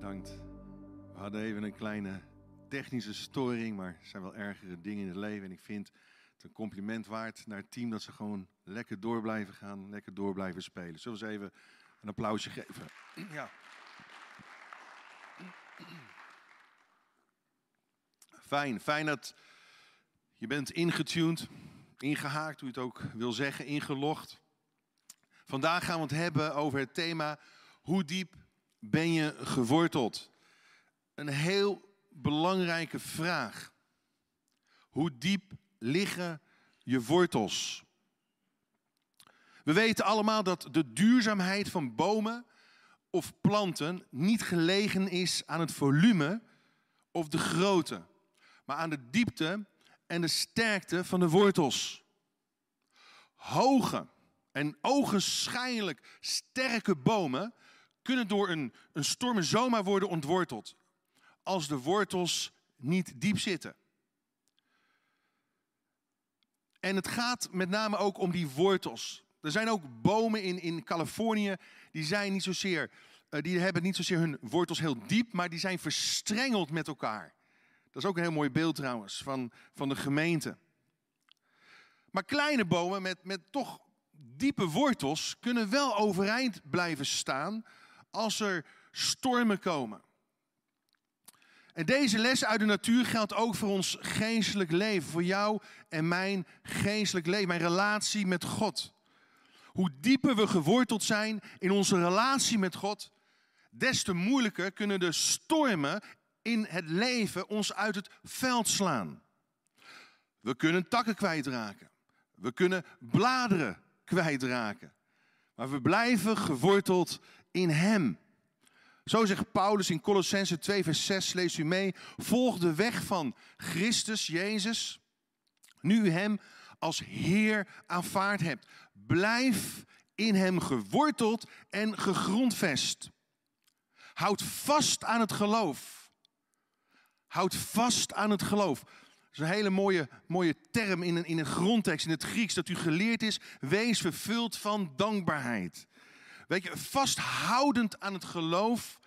bedankt. We hadden even een kleine technische storing, maar er zijn wel ergere dingen in het leven. En ik vind het een compliment waard naar het team dat ze gewoon lekker door blijven gaan, lekker door blijven spelen. Zullen we ze even een applausje geven? Ja. Fijn, fijn dat je bent ingetuned, ingehaakt, hoe je het ook wil zeggen, ingelogd. Vandaag gaan we het hebben over het thema hoe diep ben je geworteld? Een heel belangrijke vraag. Hoe diep liggen je wortels? We weten allemaal dat de duurzaamheid van bomen of planten niet gelegen is aan het volume of de grootte, maar aan de diepte en de sterkte van de wortels. Hoge en ogenschijnlijk sterke bomen kunnen door een, een storm zomaar worden ontworteld. Als de wortels niet diep zitten. En het gaat met name ook om die wortels. Er zijn ook bomen in, in Californië, die, zijn niet zozeer, uh, die hebben niet zozeer hun wortels heel diep, maar die zijn verstrengeld met elkaar. Dat is ook een heel mooi beeld trouwens van, van de gemeente. Maar kleine bomen met, met toch diepe wortels kunnen wel overeind blijven staan als er stormen komen. En deze les uit de natuur geldt ook voor ons geestelijk leven, voor jou en mijn geestelijk leven, mijn relatie met God. Hoe dieper we geworteld zijn in onze relatie met God, des te moeilijker kunnen de stormen in het leven ons uit het veld slaan. We kunnen takken kwijtraken. We kunnen bladeren kwijtraken. Maar we blijven geworteld in Hem. Zo zegt Paulus in Colossense 2, vers 6, lees u mee. Volg de weg van Christus, Jezus, nu u Hem als Heer aanvaard hebt. Blijf in Hem geworteld en gegrondvest. Houd vast aan het geloof. Houd vast aan het geloof. Dat is een hele mooie, mooie term in een, in een grondtekst in het Grieks dat u geleerd is. Wees vervuld van dankbaarheid. Weet je, vasthoudend aan het geloof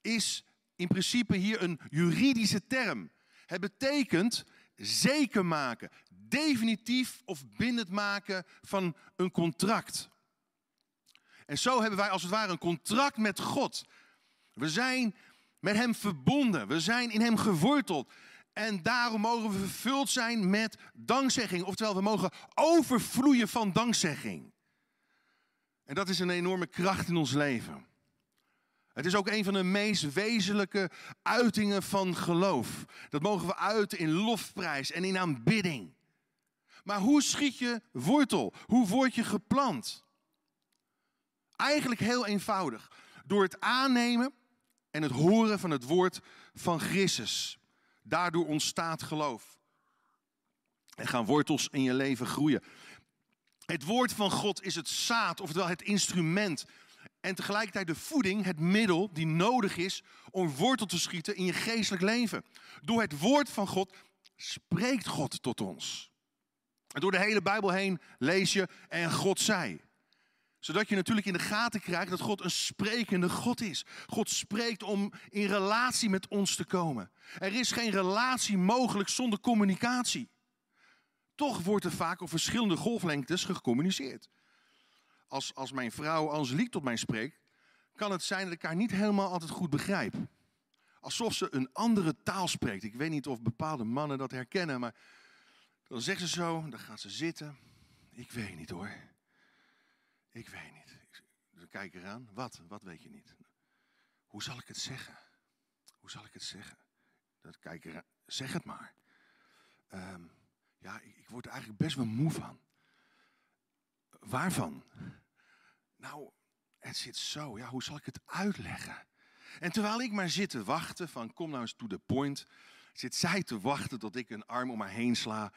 is in principe hier een juridische term. Het betekent zeker maken, definitief of bindend maken van een contract. En zo hebben wij als het ware een contract met God. We zijn met Hem verbonden, we zijn in Hem geworteld. En daarom mogen we vervuld zijn met dankzegging. Oftewel, we mogen overvloeien van dankzegging. En dat is een enorme kracht in ons leven. Het is ook een van de meest wezenlijke uitingen van geloof. Dat mogen we uiten in lofprijs en in aanbidding. Maar hoe schiet je wortel? Hoe word je geplant? Eigenlijk heel eenvoudig. Door het aannemen en het horen van het woord van Christus. Daardoor ontstaat geloof. En gaan wortels in je leven groeien. Het woord van God is het zaad, oftewel het instrument. En tegelijkertijd de voeding, het middel die nodig is om wortel te schieten in je geestelijk leven. Door het woord van God spreekt God tot ons. En door de hele Bijbel heen lees je en God zei. Zodat je natuurlijk in de gaten krijgt dat God een sprekende God is. God spreekt om in relatie met ons te komen. Er is geen relatie mogelijk zonder communicatie. Toch wordt er vaak op verschillende golflengtes gecommuniceerd. Als, als mijn vrouw Angelique tot mij spreekt, kan het zijn dat ik haar niet helemaal altijd goed begrijp. Alsof ze een andere taal spreekt. Ik weet niet of bepaalde mannen dat herkennen, maar dan zegt ze zo, dan gaat ze zitten. Ik weet niet hoor. Ik weet niet. Dan kijk eraan. Wat? Wat weet je niet? Hoe zal ik het zeggen? Hoe zal ik het zeggen? Dat kijk. Zeg het maar. Um, ja, ik, ik word er eigenlijk best wel moe van. Waarvan? Nou, het zit zo. Ja, hoe zal ik het uitleggen? En terwijl ik maar zit te wachten van kom nou eens to the point, zit zij te wachten tot ik een arm om haar heen sla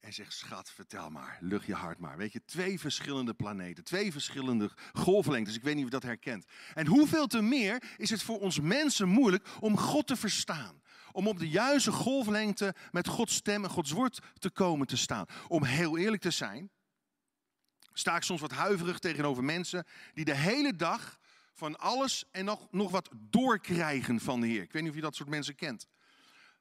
en zeg schat, vertel maar, lucht je hart maar. Weet je, twee verschillende planeten, twee verschillende golflengtes. Ik weet niet of je dat herkent. En hoeveel te meer is het voor ons mensen moeilijk om God te verstaan om op de juiste golflengte met Gods stem en Gods woord te komen te staan. Om heel eerlijk te zijn, sta ik soms wat huiverig tegenover mensen die de hele dag van alles en nog, nog wat doorkrijgen van de Heer. Ik weet niet of je dat soort mensen kent.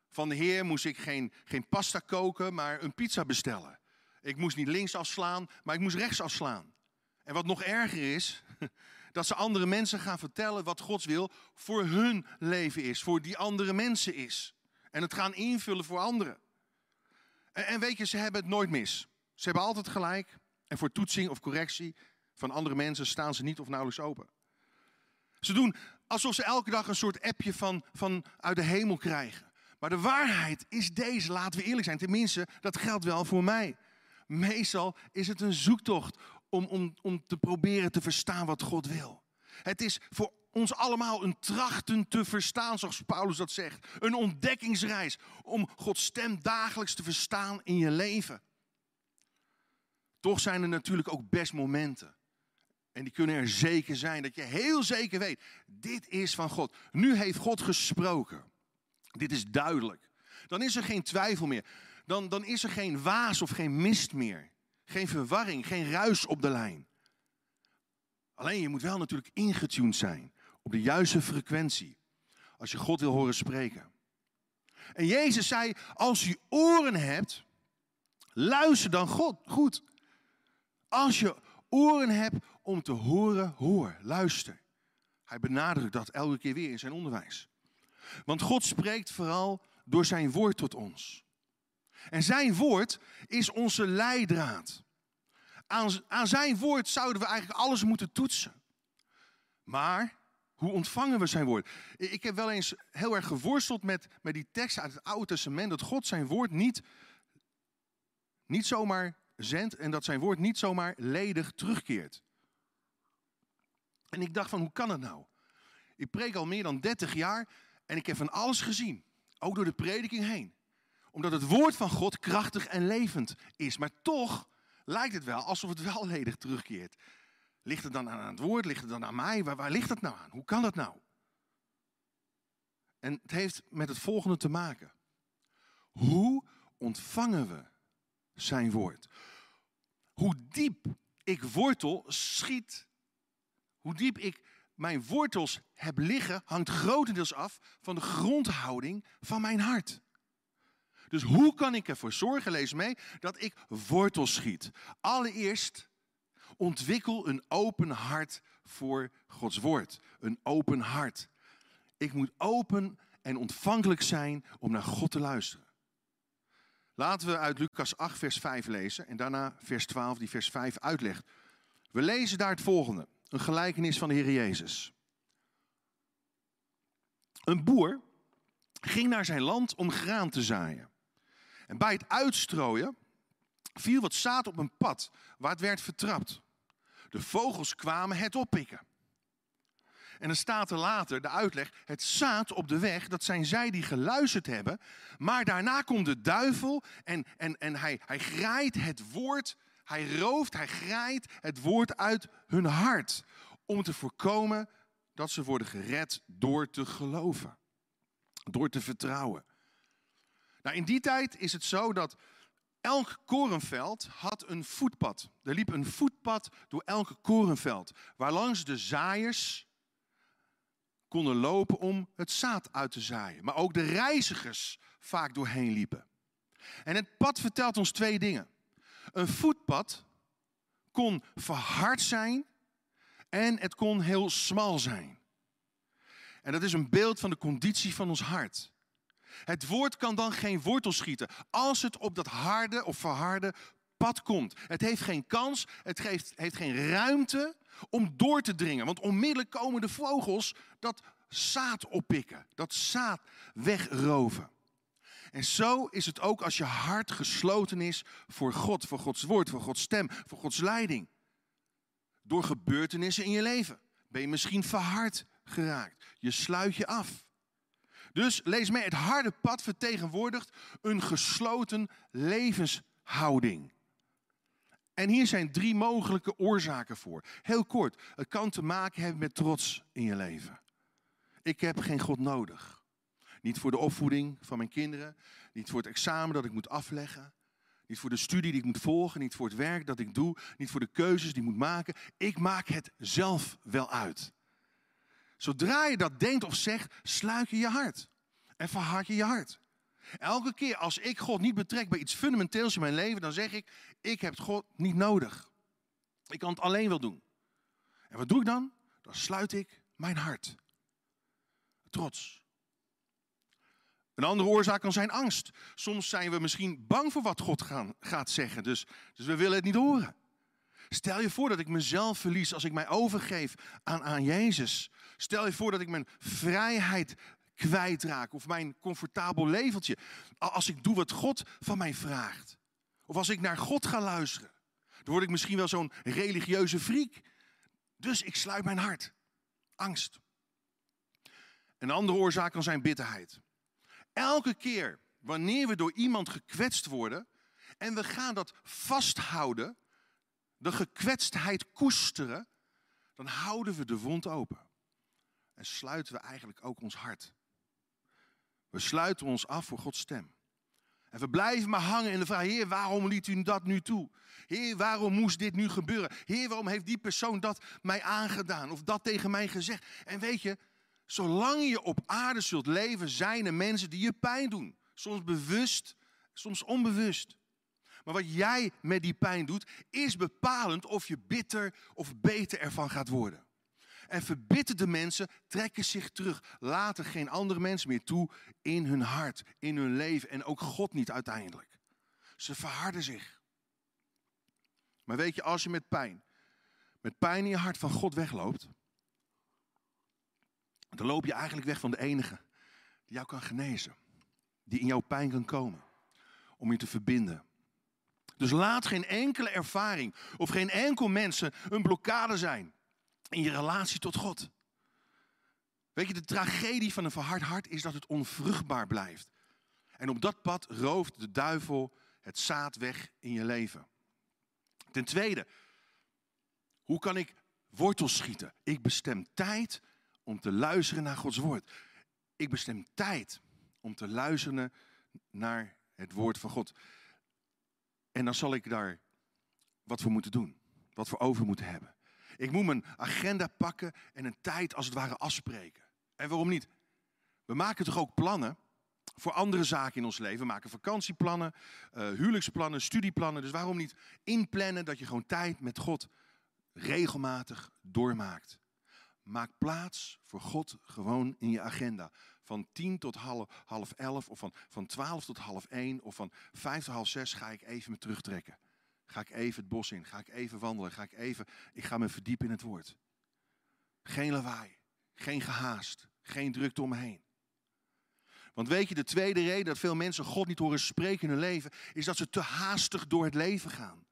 Van de Heer moest ik geen, geen pasta koken, maar een pizza bestellen. Ik moest niet links afslaan, maar ik moest rechts afslaan. En wat nog erger is, dat ze andere mensen gaan vertellen wat Gods wil voor hun leven is, voor die andere mensen is. En het gaan invullen voor anderen. En, en weet je, ze hebben het nooit mis. Ze hebben altijd gelijk. En voor toetsing of correctie van andere mensen staan ze niet of nauwelijks open. Ze doen alsof ze elke dag een soort appje van, van uit de hemel krijgen. Maar de waarheid is deze, laten we eerlijk zijn. Tenminste, dat geldt wel voor mij. Meestal is het een zoektocht om, om, om te proberen te verstaan wat God wil. Het is voor ons allemaal een trachten te verstaan, zoals Paulus dat zegt. Een ontdekkingsreis om Gods stem dagelijks te verstaan in je leven. Toch zijn er natuurlijk ook best momenten. En die kunnen er zeker zijn dat je heel zeker weet, dit is van God. Nu heeft God gesproken. Dit is duidelijk. Dan is er geen twijfel meer. Dan, dan is er geen waas of geen mist meer. Geen verwarring, geen ruis op de lijn. Alleen je moet wel natuurlijk ingetuned zijn op de juiste frequentie. Als je God wil horen spreken. En Jezus zei, als je oren hebt, luister dan God goed. Als je oren hebt om te horen, hoor, luister. Hij benadrukt dat elke keer weer in zijn onderwijs. Want God spreekt vooral door zijn woord tot ons. En zijn woord is onze leidraad. Aan, aan zijn woord zouden we eigenlijk alles moeten toetsen. Maar hoe ontvangen we zijn woord? Ik heb wel eens heel erg geworsteld met, met die teksten uit het Oude Testament. Dat God zijn woord niet, niet zomaar zendt en dat zijn woord niet zomaar ledig terugkeert. En ik dacht van, hoe kan het nou? Ik preek al meer dan 30 jaar en ik heb van alles gezien. Ook door de prediking heen. Omdat het woord van God krachtig en levend is. Maar toch lijkt het wel alsof het wel ledig terugkeert. Ligt het dan aan het woord? Ligt het dan aan mij? Waar, waar ligt het nou aan? Hoe kan dat nou? En het heeft met het volgende te maken. Hoe ontvangen we zijn woord? Hoe diep ik wortel schiet, hoe diep ik mijn wortels heb liggen, hangt grotendeels af van de grondhouding van mijn hart. Dus hoe kan ik ervoor zorgen, lees mee, dat ik wortels schiet? Allereerst ontwikkel een open hart voor Gods woord. Een open hart. Ik moet open en ontvankelijk zijn om naar God te luisteren. Laten we uit Lucas 8, vers 5 lezen en daarna vers 12, die vers 5 uitlegt. We lezen daar het volgende, een gelijkenis van de Heer Jezus. Een boer ging naar zijn land om graan te zaaien. En bij het uitstrooien viel wat zaad op een pad waar het werd vertrapt. De vogels kwamen het oppikken. En dan staat er later de uitleg: het zaad op de weg, dat zijn zij die geluisterd hebben. Maar daarna komt de duivel en, en, en hij, hij graait het woord, hij rooft, hij graait het woord uit hun hart. Om te voorkomen dat ze worden gered door te geloven, door te vertrouwen. Nou, in die tijd is het zo dat elk korenveld had een voetpad. Er liep een voetpad door elke korenveld, waarlangs de zaaiers konden lopen om het zaad uit te zaaien. Maar ook de reizigers vaak doorheen liepen. En het pad vertelt ons twee dingen. Een voetpad kon verhard zijn en het kon heel smal zijn. En dat is een beeld van de conditie van ons hart. Het woord kan dan geen wortel schieten als het op dat harde of verharde pad komt. Het heeft geen kans, het heeft geen ruimte om door te dringen. Want onmiddellijk komen de vogels dat zaad oppikken, dat zaad wegroven. En zo is het ook als je hart gesloten is voor God, voor Gods woord, voor Gods stem, voor Gods leiding. Door gebeurtenissen in je leven ben je misschien verhard geraakt. Je sluit je af. Dus lees mee, het harde pad vertegenwoordigt een gesloten levenshouding. En hier zijn drie mogelijke oorzaken voor. Heel kort, het kan te maken hebben met trots in je leven. Ik heb geen God nodig. Niet voor de opvoeding van mijn kinderen, niet voor het examen dat ik moet afleggen, niet voor de studie die ik moet volgen, niet voor het werk dat ik doe, niet voor de keuzes die ik moet maken. Ik maak het zelf wel uit. Zodra je dat denkt of zegt, sluit je je hart. En verhard je je hart. Elke keer als ik God niet betrek bij iets fundamenteels in mijn leven, dan zeg ik, ik heb God niet nodig. Ik kan het alleen wel doen. En wat doe ik dan? Dan sluit ik mijn hart. Trots. Een andere oorzaak kan zijn angst. Soms zijn we misschien bang voor wat God gaan, gaat zeggen, dus, dus we willen het niet horen. Stel je voor dat ik mezelf verlies als ik mij overgeef aan, aan Jezus. Stel je voor dat ik mijn vrijheid kwijtraak of mijn comfortabel leventje. Als ik doe wat God van mij vraagt. Of als ik naar God ga luisteren. Dan word ik misschien wel zo'n religieuze freak. Dus ik sluit mijn hart. Angst. Een andere oorzaak kan zijn bitterheid. Elke keer wanneer we door iemand gekwetst worden en we gaan dat vasthouden, de gekwetstheid koesteren, dan houden we de wond open. En sluiten we eigenlijk ook ons hart. We sluiten ons af voor Gods stem. En we blijven maar hangen in de vraag: Heer, waarom liet u dat nu toe? Heer, waarom moest dit nu gebeuren? Heer, waarom heeft die persoon dat mij aangedaan of dat tegen mij gezegd? En weet je, zolang je op aarde zult leven, zijn er mensen die je pijn doen. Soms bewust, soms onbewust. Maar wat jij met die pijn doet, is bepalend of je bitter of beter ervan gaat worden. En verbitterde mensen trekken zich terug, laten geen andere mensen meer toe in hun hart, in hun leven en ook God niet uiteindelijk. Ze verharden zich. Maar weet je, als je met pijn, met pijn in je hart van God wegloopt, dan loop je eigenlijk weg van de enige die jou kan genezen, die in jouw pijn kan komen, om je te verbinden. Dus laat geen enkele ervaring of geen enkel mensen een blokkade zijn in je relatie tot God. Weet je, de tragedie van een verhard hart is dat het onvruchtbaar blijft. En op dat pad rooft de duivel het zaad weg in je leven. Ten tweede, hoe kan ik wortels schieten? Ik bestem tijd om te luisteren naar Gods woord. Ik bestem tijd om te luisteren naar het woord van God. En dan zal ik daar wat voor moeten doen. Wat voor over moeten hebben. Ik moet mijn agenda pakken en een tijd als het ware afspreken. En waarom niet? We maken toch ook plannen voor andere zaken in ons leven. We maken vakantieplannen, uh, huwelijksplannen, studieplannen. Dus waarom niet inplannen dat je gewoon tijd met God regelmatig doormaakt? Maak plaats voor God gewoon in je agenda. Van tien tot half, half elf, of van, van twaalf tot half één, of van vijf tot half zes ga ik even me terugtrekken. Ga ik even het bos in, ga ik even wandelen, ga ik even, ik ga me verdiepen in het woord. Geen lawaai, geen gehaast, geen drukte om me heen. Want weet je, de tweede reden dat veel mensen God niet horen spreken in hun leven, is dat ze te haastig door het leven gaan.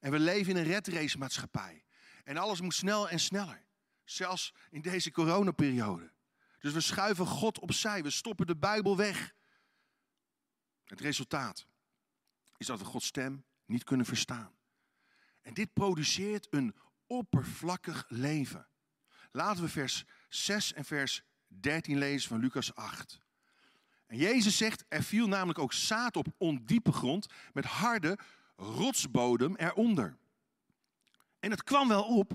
En we leven in een redrace maatschappij. En alles moet snel en sneller. Zelfs in deze coronaperiode. Dus we schuiven God opzij. We stoppen de Bijbel weg. Het resultaat is dat we Gods stem niet kunnen verstaan. En dit produceert een oppervlakkig leven. Laten we vers 6 en vers 13 lezen van Lucas 8. En Jezus zegt, er viel namelijk ook zaad op ondiepe grond met harde rotsbodem eronder. En het kwam wel op,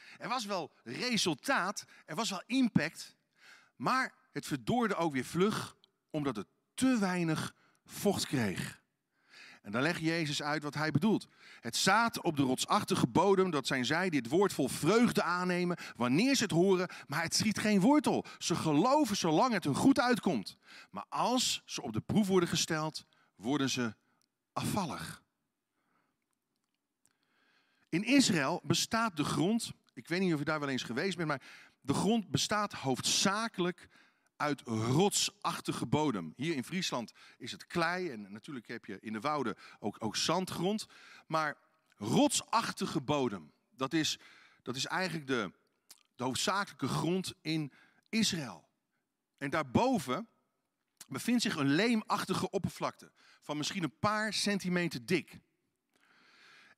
er was wel resultaat, er was wel impact, maar het verdoorde ook weer vlug, omdat het te weinig vocht kreeg. En dan legt Jezus uit wat hij bedoelt. Het zaad op de rotsachtige bodem, dat zijn zij die het woord vol vreugde aannemen wanneer ze het horen, maar het schiet geen wortel. Ze geloven zolang het hun goed uitkomt. Maar als ze op de proef worden gesteld, worden ze afvallig. In Israël bestaat de grond, ik weet niet of je daar wel eens geweest bent, maar de grond bestaat hoofdzakelijk uit rotsachtige bodem. Hier in Friesland is het klei en natuurlijk heb je in de wouden ook, ook zandgrond. Maar rotsachtige bodem, dat is, dat is eigenlijk de, de hoofdzakelijke grond in Israël. En daarboven bevindt zich een leemachtige oppervlakte van misschien een paar centimeter dik.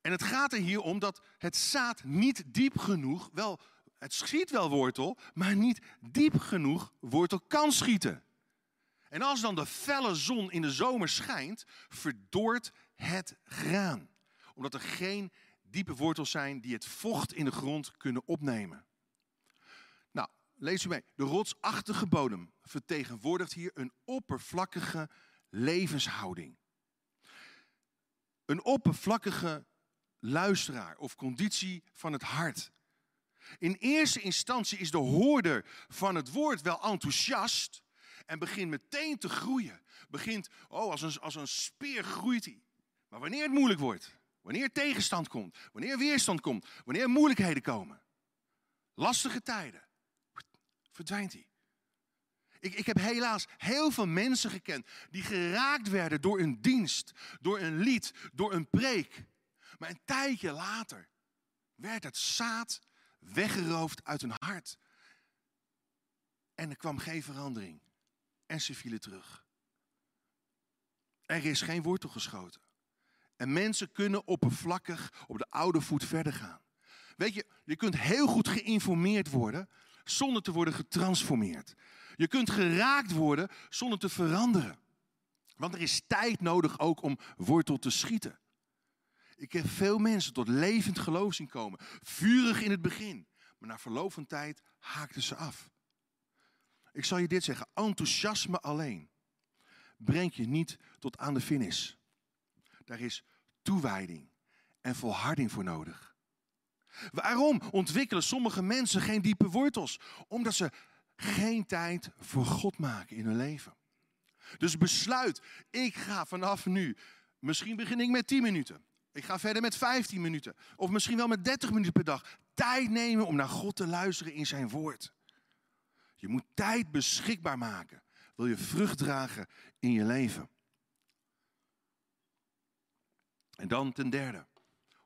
En het gaat er hier om dat het zaad niet diep genoeg, wel, het schiet wel wortel, maar niet diep genoeg wortel kan schieten. En als dan de felle zon in de zomer schijnt, verdoort het graan. Omdat er geen diepe wortels zijn die het vocht in de grond kunnen opnemen. Nou, lees u mee. De rotsachtige bodem vertegenwoordigt hier een oppervlakkige levenshouding. Een oppervlakkige luisteraar of conditie van het hart. In eerste instantie is de hoorder van het woord wel enthousiast en begint meteen te groeien. Begint, oh, als een, als een speer groeit hij. Maar wanneer het moeilijk wordt, wanneer tegenstand komt, wanneer weerstand komt, wanneer moeilijkheden komen, lastige tijden, verdwijnt hij. Ik, ik heb helaas heel veel mensen gekend die geraakt werden door een dienst, door een lied, door een preek. Maar een tijdje later werd het zaad weggeroofd uit hun hart. En er kwam geen verandering. En ze vielen terug. Er is geen wortel geschoten. En mensen kunnen oppervlakkig op de oude voet verder gaan. Weet je, je kunt heel goed geïnformeerd worden zonder te worden getransformeerd. Je kunt geraakt worden zonder te veranderen. Want er is tijd nodig ook om wortel te schieten. Ik heb veel mensen tot levend geloof zien komen. Vurig in het begin. Maar na verloop van tijd haakten ze af. Ik zal je dit zeggen. Enthousiasme alleen brengt je niet tot aan de finish. Daar is toewijding en volharding voor nodig. Waarom ontwikkelen sommige mensen geen diepe wortels? Omdat ze geen tijd voor God maken in hun leven. Dus besluit, ik ga vanaf nu, misschien begin ik met 10 minuten. Ik ga verder met 15 minuten. Of misschien wel met 30 minuten per dag. Tijd nemen om naar God te luisteren in zijn woord. Je moet tijd beschikbaar maken. Wil je vrucht dragen in je leven? En dan ten derde.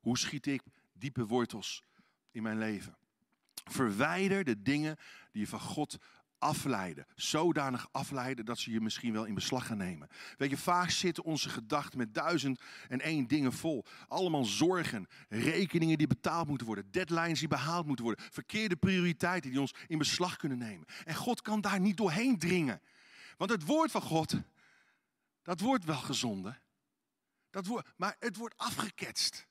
Hoe schiet ik diepe wortels in mijn leven? Verwijder de dingen die je van God afleiden. Zodanig afleiden dat ze je misschien wel in beslag gaan nemen. Weet je, vaak zitten onze gedachten met duizend en één dingen vol. Allemaal zorgen, rekeningen die betaald moeten worden, deadlines die behaald moeten worden, verkeerde prioriteiten die ons in beslag kunnen nemen. En God kan daar niet doorheen dringen. Want het woord van God, dat wordt wel gezonden. Dat wordt, maar het wordt afgeketst.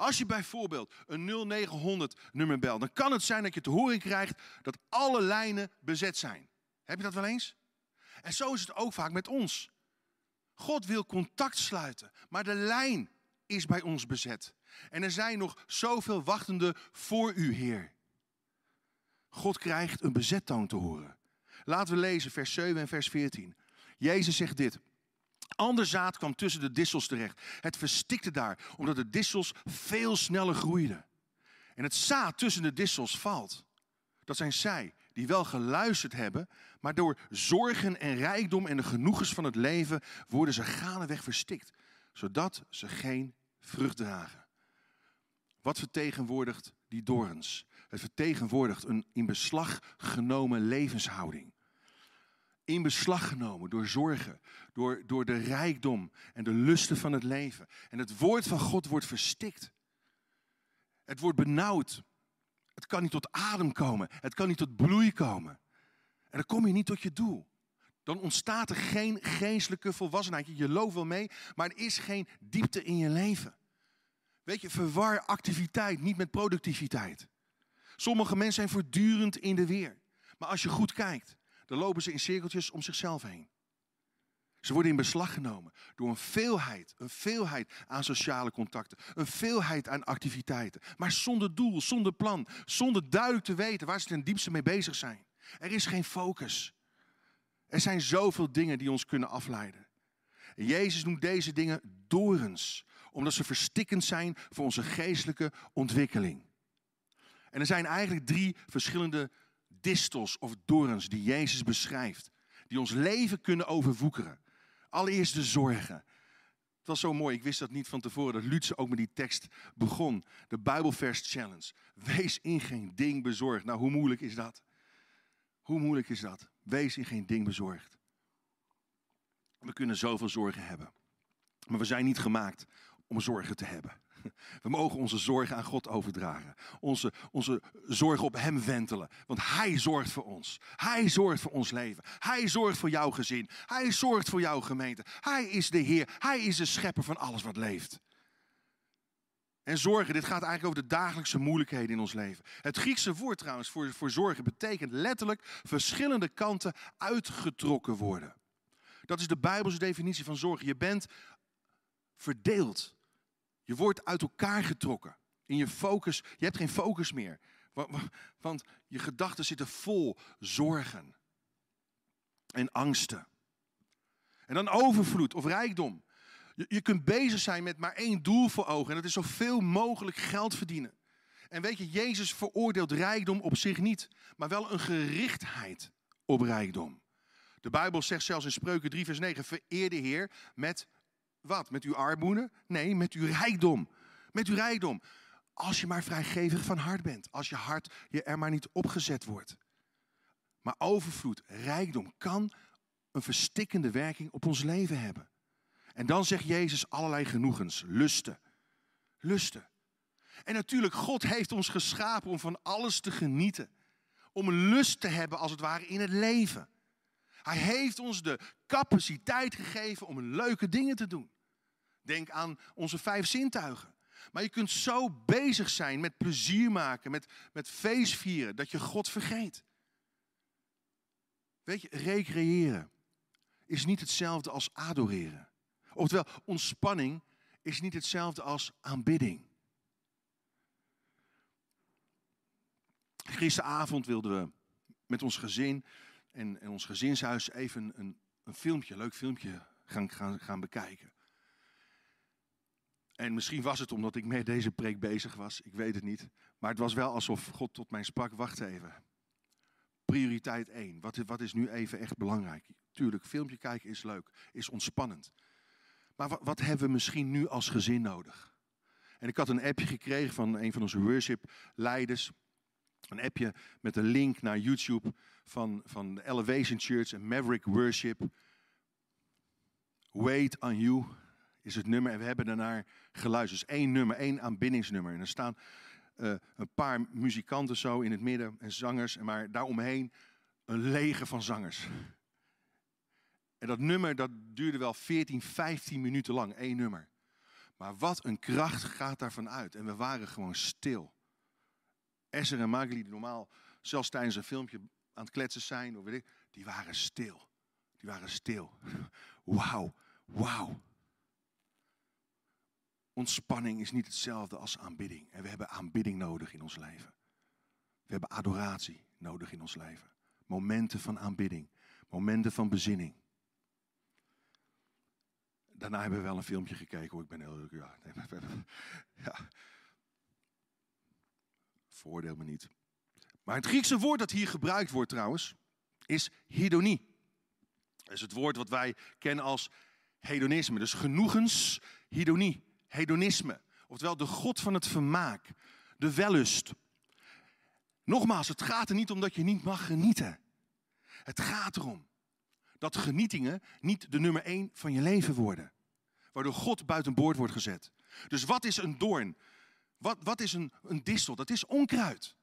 Als je bijvoorbeeld een 0900 nummer belt, dan kan het zijn dat je te horen krijgt dat alle lijnen bezet zijn. Heb je dat wel eens? En zo is het ook vaak met ons. God wil contact sluiten, maar de lijn is bij ons bezet. En er zijn nog zoveel wachtenden voor u, Heer. God krijgt een bezettoon te horen. Laten we lezen vers 7 en vers 14. Jezus zegt dit. Ander zaad kwam tussen de dissels terecht. Het verstikte daar, omdat de dissels veel sneller groeiden. En het zaad tussen de dissels valt. Dat zijn zij die wel geluisterd hebben, maar door zorgen en rijkdom en de genoegens van het leven worden ze gaandeweg verstikt, zodat ze geen vrucht dragen. Wat vertegenwoordigt die dorens? Het vertegenwoordigt een in beslag genomen levenshouding in beslag genomen door zorgen, door, door de rijkdom en de lusten van het leven. En het woord van God wordt verstikt. Het wordt benauwd. Het kan niet tot adem komen. Het kan niet tot bloei komen. En dan kom je niet tot je doel. Dan ontstaat er geen geestelijke volwassenheid. Je loopt wel mee, maar er is geen diepte in je leven. Weet je, verwar activiteit niet met productiviteit. Sommige mensen zijn voortdurend in de weer. Maar als je goed kijkt, dan lopen ze in cirkeltjes om zichzelf heen. Ze worden in beslag genomen door een veelheid, een veelheid aan sociale contacten, een veelheid aan activiteiten, maar zonder doel, zonder plan, zonder duidelijk te weten waar ze ten diepste mee bezig zijn. Er is geen focus. Er zijn zoveel dingen die ons kunnen afleiden. En Jezus noemt deze dingen dorens, omdat ze verstikkend zijn voor onze geestelijke ontwikkeling. En er zijn eigenlijk drie verschillende distels of dorens die Jezus beschrijft. Die ons leven kunnen overwoekeren. Allereerst de zorgen. Het was zo mooi, ik wist dat niet van tevoren, dat Lutze ook met die tekst begon. De Bijbelvers Challenge. Wees in geen ding bezorgd. Nou, hoe moeilijk is dat? Hoe moeilijk is dat? Wees in geen ding bezorgd. We kunnen zoveel zorgen hebben. Maar we zijn niet gemaakt om zorgen te hebben. We mogen onze zorgen aan God overdragen. Onze, onze zorgen op Hem wentelen. Want Hij zorgt voor ons. Hij zorgt voor ons leven. Hij zorgt voor jouw gezin. Hij zorgt voor jouw gemeente. Hij is de Heer. Hij is de schepper van alles wat leeft. En zorgen, dit gaat eigenlijk over de dagelijkse moeilijkheden in ons leven. Het Griekse woord trouwens voor, voor zorgen betekent letterlijk verschillende kanten uitgetrokken worden. Dat is de Bijbelse definitie van zorgen. Je bent verdeeld. Je wordt uit elkaar getrokken. In je focus, je hebt geen focus meer. Want je gedachten zitten vol zorgen en angsten. En dan overvloed of rijkdom. Je, kunt bezig zijn met maar één doel voor ogen. En dat is zoveel mogelijk geld verdienen. En weet je, Jezus veroordeelt rijkdom op zich niet. Maar wel een gerichtheid op rijkdom. De Bijbel zegt zelfs in Spreuken 3 vers 9. Vereer de Heer met wat? Met uw armoede? Nee, met uw rijkdom. Met uw rijkdom. Als je maar vrijgevig van hart bent. Als je hart je er maar niet opgezet wordt. Maar overvloed, rijkdom kan een verstikkende werking op ons leven hebben. En dan zegt Jezus allerlei genoegens, lusten. Lusten. En natuurlijk, God heeft ons geschapen om van alles te genieten. Om een lust te hebben, als het ware, in het leven. Hij heeft ons de capaciteit gegeven om leuke dingen te doen. Denk aan onze vijf zintuigen. Maar je kunt zo bezig zijn met plezier maken, met, met feest vieren, dat je God vergeet. Weet je, recreëren is niet hetzelfde als adoreren. Oftewel, ontspanning is niet hetzelfde als aanbidding. Gisteravond wilden we met ons gezin en, ons gezinshuis even een, een filmpje, een leuk filmpje gaan, gaan, gaan bekijken. En misschien was het omdat ik met deze preek bezig was, ik weet het niet. Maar het was wel alsof God tot mij sprak, wacht even. Prioriteit 1, wat, wat is nu even echt belangrijk? Tuurlijk, filmpje kijken is leuk, is ontspannend. Maar wat, wat hebben we misschien nu als gezin nodig? En ik had een appje gekregen van een van onze worship-leiders. Een appje met een link naar YouTube van, van de Elevation Church en Maverick Worship. Wait on You is het nummer. En we hebben daarnaar geluisterd. Dus één nummer, één aanbiddingsnummer. En er staan uh, een paar muzikanten zo in het midden en zangers. Maar daaromheen een leger van zangers. En dat nummer dat duurde wel 14, 15 minuten lang, één nummer. Maar wat een kracht gaat daarvan uit. En we waren gewoon stil. Esther en Magli, die normaal zelfs tijdens een filmpje aan het kletsen zijn, of weet ik, die waren stil. Die waren stil. Wauw, wauw. Ontspanning is niet hetzelfde als aanbidding. En we hebben aanbidding nodig in ons leven. We hebben adoratie nodig in ons leven. Momenten van aanbidding. Momenten van bezinning. Daarna hebben we wel een filmpje gekeken. Hoor. Ik ben heel... Ja, ja. Voordeel me niet. Maar het Griekse woord dat hier gebruikt wordt trouwens, is hedonie. Dat is het woord wat wij kennen als hedonisme. Dus genoegens, hedonie, hedonisme. Oftewel de god van het vermaak, de wellust. Nogmaals, het gaat er niet om dat je niet mag genieten. Het gaat erom dat genietingen niet de nummer één van je leven worden. Waardoor God buiten boord wordt gezet. Dus wat is een doorn? Wat, wat is een, een distel? Dat is onkruid.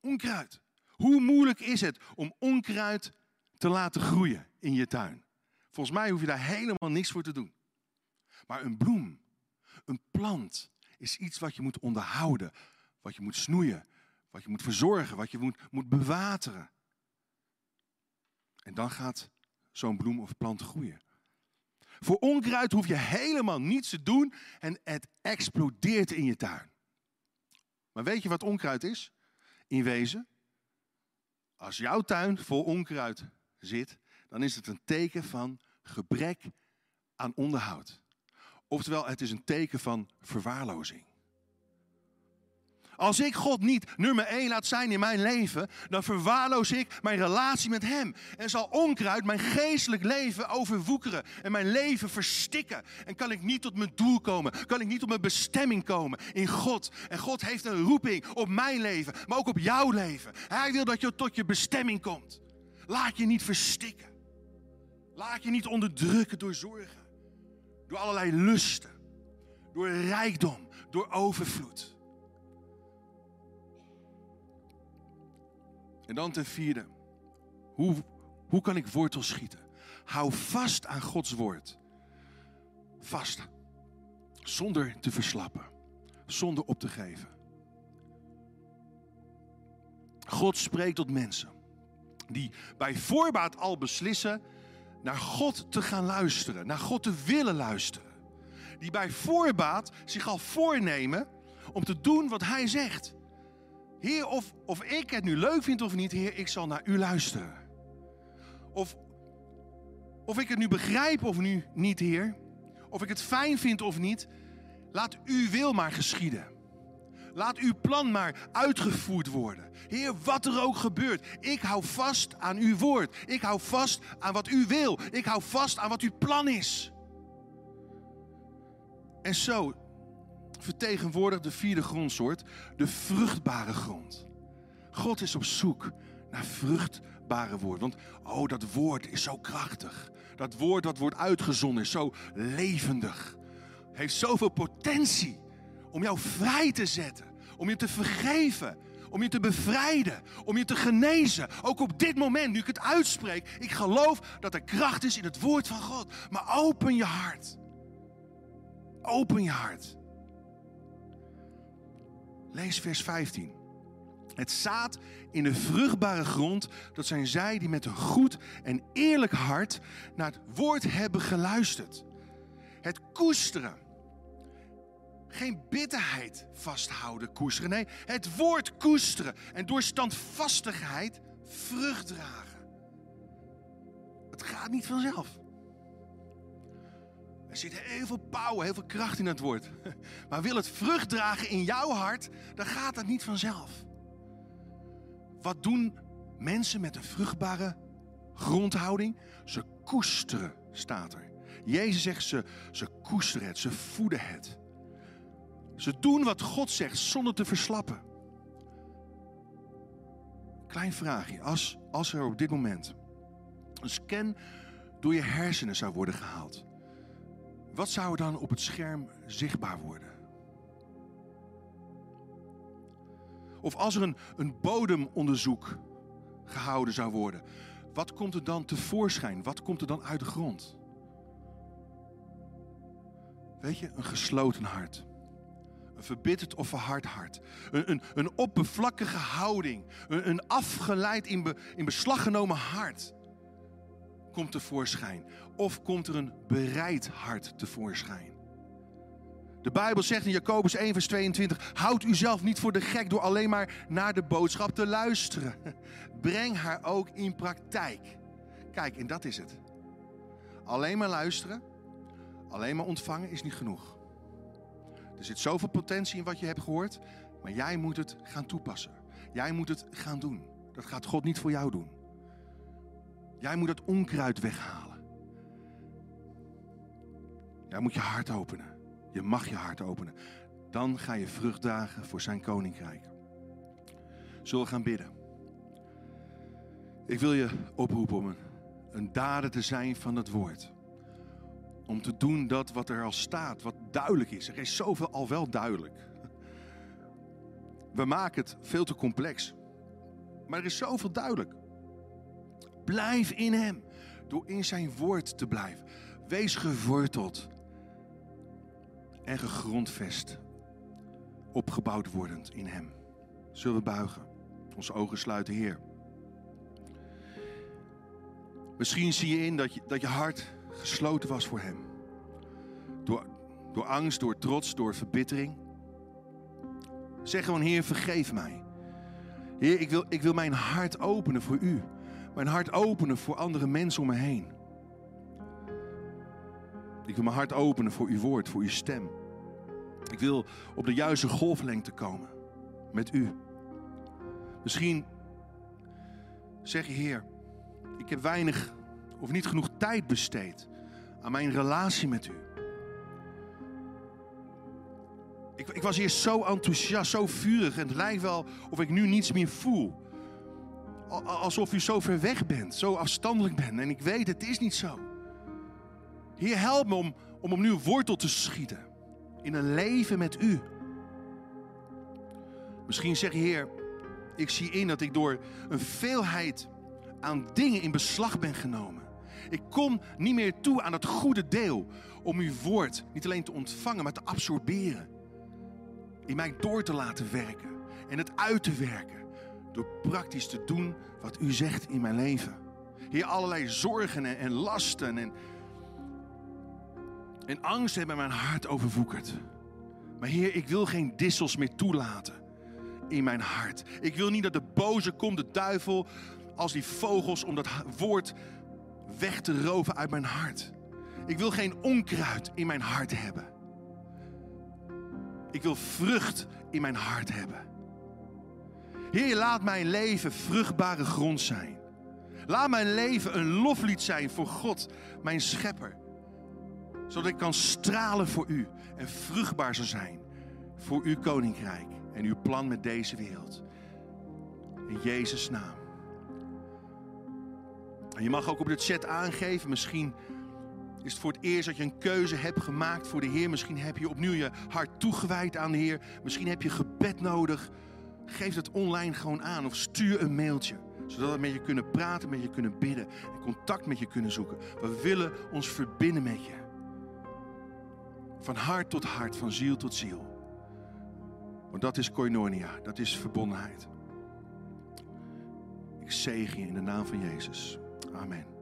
Onkruid. Hoe moeilijk is het om onkruid te laten groeien in je tuin? Volgens mij hoef je daar helemaal niks voor te doen. Maar een bloem, een plant, is iets wat je moet onderhouden, wat je moet snoeien, wat je moet verzorgen, wat je moet, moet bewateren. En dan gaat zo'n bloem of plant groeien. Voor onkruid hoef je helemaal niets te doen en het explodeert in je tuin. Maar weet je wat onkruid is? In wezen, als jouw tuin vol onkruid zit, dan is het een teken van gebrek aan onderhoud. Oftewel, het is een teken van verwaarlozing. Als ik God niet nummer één laat zijn in mijn leven, dan verwaarloos ik mijn relatie met Hem. En zal onkruid mijn geestelijk leven overwoekeren en mijn leven verstikken. En kan ik niet tot mijn doel komen, kan ik niet tot mijn bestemming komen in God. En God heeft een roeping op mijn leven, maar ook op jouw leven. Hij wil dat je tot je bestemming komt. Laat je niet verstikken. Laat je niet onderdrukken door zorgen, door allerlei lusten, door rijkdom, door overvloed. En dan ten vierde, hoe, hoe kan ik wortels schieten? Hou vast aan Gods woord. Vast. Zonder te verslappen. zonder op te geven. God spreekt tot mensen die bij voorbaat al beslissen naar God te gaan luisteren, naar God te willen luisteren. Die bij voorbaat zich al voornemen om te doen wat Hij zegt. Heer, of, of ik het nu leuk vind of niet, Heer, ik zal naar U luisteren. Of, of ik het nu begrijp of nu niet, Heer. Of ik het fijn vind of niet. Laat uw wil maar geschieden. Laat uw plan maar uitgevoerd worden. Heer, wat er ook gebeurt, ik hou vast aan uw woord. Ik hou vast aan wat u wil. Ik hou vast aan wat uw plan is. En zo vertegenwoordigt de vierde grondsoort de vruchtbare grond. God is op zoek naar vruchtbare woord. Want oh, dat woord is zo krachtig. Dat woord dat wordt uitgezonden is zo levendig. Heeft zoveel potentie om jou vrij te zetten. Om je te vergeven. Om je te bevrijden. Om je te genezen. Ook op dit moment, nu ik het uitspreek. Ik geloof dat er kracht is in het woord van God. Maar open je hart. Open je hart. Lees vers 15. Het zaad in de vruchtbare grond, dat zijn zij die met een goed en eerlijk hart naar het woord hebben geluisterd. Het koesteren. Geen bitterheid vasthouden, koesteren. Nee, het woord koesteren. En door standvastigheid vrucht dragen. Het gaat niet vanzelf. Er zit heel veel power, heel veel kracht in het woord. Maar wil het vrucht dragen in jouw hart, dan gaat dat niet vanzelf. Wat doen mensen met een vruchtbare grondhouding? Ze koesteren, staat er. Jezus zegt ze, ze koesteren het, ze voeden het. Ze doen wat God zegt zonder te verslappen. Klein vraagje, als, als er op dit moment een scan door je hersenen zou worden gehaald. Wat zou er dan op het scherm zichtbaar worden? Of als er een, een bodemonderzoek gehouden zou worden, wat komt er dan tevoorschijn? Wat komt er dan uit de grond? Weet je, een gesloten hart. Een verbitterd of verhard hart. Een, een, een oppervlakkige houding. Een, een afgeleid in, in beslag genomen hart komt tevoorschijn? Of komt er een bereid hart tevoorschijn? De Bijbel zegt in Jacobus 1, vers 22: Houd uzelf niet voor de gek door alleen maar naar de boodschap te luisteren. Breng haar ook in praktijk. Kijk, en dat is het. Alleen maar luisteren, alleen maar ontvangen is niet genoeg. Er zit zoveel potentie in wat je hebt gehoord, maar jij moet het gaan toepassen. Jij moet het gaan doen. Dat gaat God niet voor jou doen. Jij moet het onkruid weghalen. Jij moet je hart openen. Je mag je hart openen. Dan ga je vrucht dragen voor zijn koninkrijk. Zullen we gaan bidden? Ik wil je oproepen om een, een dader te zijn van het woord. Om te doen dat wat er al staat, wat duidelijk is. Er is zoveel al wel duidelijk. We maken het veel te complex. Maar er is zoveel duidelijk. Blijf in Hem. Door in zijn woord te blijven. Wees geworteld. En gegrondvest. Opgebouwd wordend in Hem. Zullen we buigen? Onze ogen sluiten, Heer. Misschien zie je in dat je, dat je hart gesloten was voor Hem. Door, door angst, door trots, door verbittering. Zeg gewoon, Heer, vergeef mij. Heer, ik wil, ik wil mijn hart openen voor U mijn hart openen voor andere mensen om me heen. Ik wil mijn hart openen voor uw woord, voor uw stem. Ik wil op de juiste golflengte komen met u. Misschien zeg je, Heer, ik heb weinig of niet genoeg tijd besteed aan mijn relatie met u. Ik, ik was eerst zo enthousiast, zo vurig en het lijkt wel of ik nu niets meer voel alsof u zo ver weg bent, zo afstandelijk bent. En ik weet, het is niet zo. Heer, help me om, om opnieuw wortel te schieten in een leven met u. Misschien zeg je, Heer, ik zie in dat ik door een veelheid aan dingen in beslag ben genomen. Ik kom niet meer toe aan het goede deel om uw woord niet alleen te ontvangen, maar te absorberen. in mij door te laten werken en het uit te werken door praktisch te doen wat u zegt in mijn leven. Heer, allerlei zorgen en, en lasten en, en angst hebben mijn hart overwoekerd. Maar Heer, ik wil geen dissels meer toelaten in mijn hart. Ik wil niet dat de boze komt, de duivel, als die vogels, om dat woord weg te roven uit mijn hart. Ik wil geen onkruid in mijn hart hebben. Ik wil vrucht in mijn hart hebben. Heer, laat mijn leven vruchtbare grond zijn. Laat mijn leven een loflied zijn voor God, mijn schepper. Zodat ik kan stralen voor u en vruchtbaar zal zijn voor uw koninkrijk en uw plan met deze wereld. In Jezus' naam. En je mag ook op de chat aangeven, misschien is het voor het eerst dat je een keuze hebt gemaakt voor de Heer. Misschien heb je opnieuw je hart toegewijd aan de Heer. Misschien heb je gebed nodig. Geef het online gewoon aan of stuur een mailtje. Zodat we met je kunnen praten, met je kunnen bidden en contact met je kunnen zoeken. We willen ons verbinden met je. Van hart tot hart, van ziel tot ziel. Want dat is koinonia, dat is verbondenheid. Ik zegen je in de naam van Jezus. Amen.